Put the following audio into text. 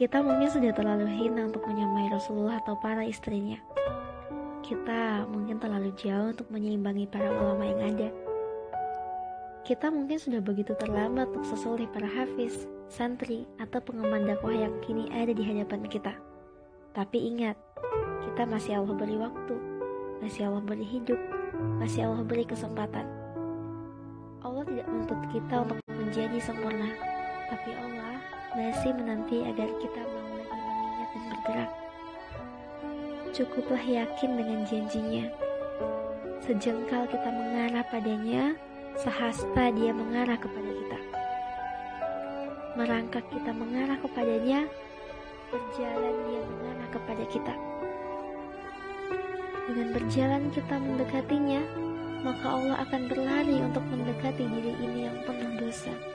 Kita mungkin sudah terlalu hina untuk menyamai Rasulullah atau para istrinya. Kita mungkin terlalu jauh untuk menyeimbangi para ulama yang ada. Kita mungkin sudah begitu terlambat untuk sesulih para hafiz, santri, atau pengemban dakwah yang kini ada di hadapan kita. Tapi ingat, kita masih Allah beri waktu, masih Allah beri hidup, masih Allah beri kesempatan. Allah tidak menuntut kita untuk menjadi sempurna, tapi Allah masih menanti agar kita mau lagi mengingat dan bergerak. Cukuplah yakin dengan janjinya. Sejengkal kita mengarah padanya, sehasta dia mengarah kepada kita. Merangkak kita mengarah kepadanya, berjalan dia mengarah kepada kita. Dengan berjalan kita mendekatinya, maka Allah akan berlari untuk mendekati diri ini yang penuh dosa.